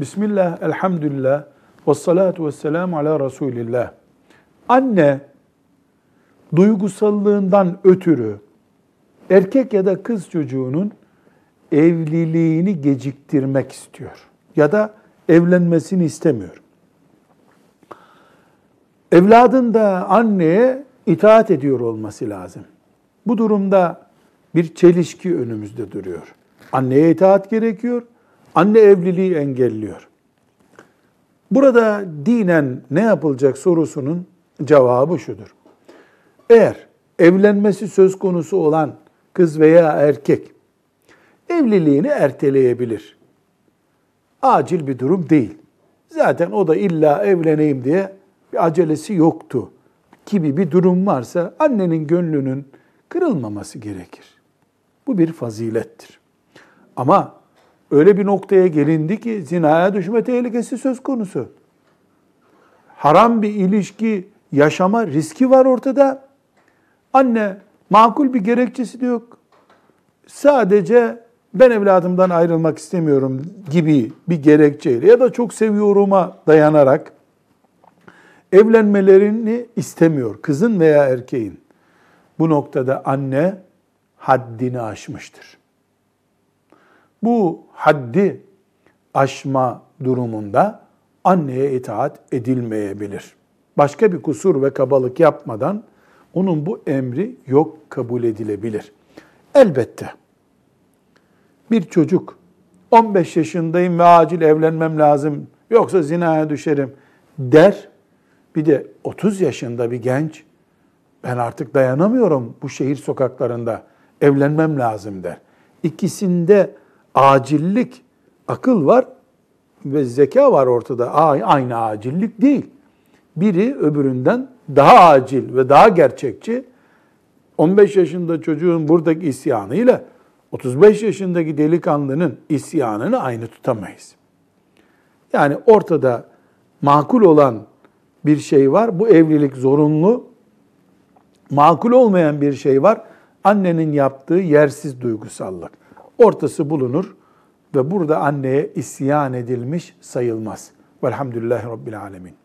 Bismillah, elhamdülillah, ve salatu ve selamu ala Resulillah. Anne duygusallığından ötürü erkek ya da kız çocuğunun evliliğini geciktirmek istiyor ya da evlenmesini istemiyor. Evladın da anneye itaat ediyor olması lazım. Bu durumda bir çelişki önümüzde duruyor. Anneye itaat gerekiyor. Anne evliliği engelliyor. Burada dinen ne yapılacak sorusunun cevabı şudur. Eğer evlenmesi söz konusu olan kız veya erkek evliliğini erteleyebilir. Acil bir durum değil. Zaten o da illa evleneyim diye bir acelesi yoktu gibi bir durum varsa annenin gönlünün kırılmaması gerekir. Bu bir fazilettir. Ama öyle bir noktaya gelindi ki zinaya düşme tehlikesi söz konusu. Haram bir ilişki yaşama riski var ortada. Anne makul bir gerekçesi de yok. Sadece ben evladımdan ayrılmak istemiyorum gibi bir gerekçeyle ya da çok seviyorum'a dayanarak evlenmelerini istemiyor kızın veya erkeğin. Bu noktada anne haddini aşmıştır. Bu haddi aşma durumunda anneye itaat edilmeyebilir. Başka bir kusur ve kabalık yapmadan onun bu emri yok kabul edilebilir. Elbette bir çocuk 15 yaşındayım ve acil evlenmem lazım yoksa zinaya düşerim der. Bir de 30 yaşında bir genç ben artık dayanamıyorum bu şehir sokaklarında evlenmem lazım der. İkisinde acillik, akıl var ve zeka var ortada. Aynı acillik değil. Biri öbüründen daha acil ve daha gerçekçi. 15 yaşında çocuğun buradaki isyanıyla 35 yaşındaki delikanlının isyanını aynı tutamayız. Yani ortada makul olan bir şey var. Bu evlilik zorunlu. Makul olmayan bir şey var. Annenin yaptığı yersiz duygusallık. Ortası bulunur ve burada anneye isyan edilmiş sayılmaz. Velhamdülillahi Rabbil Alemin.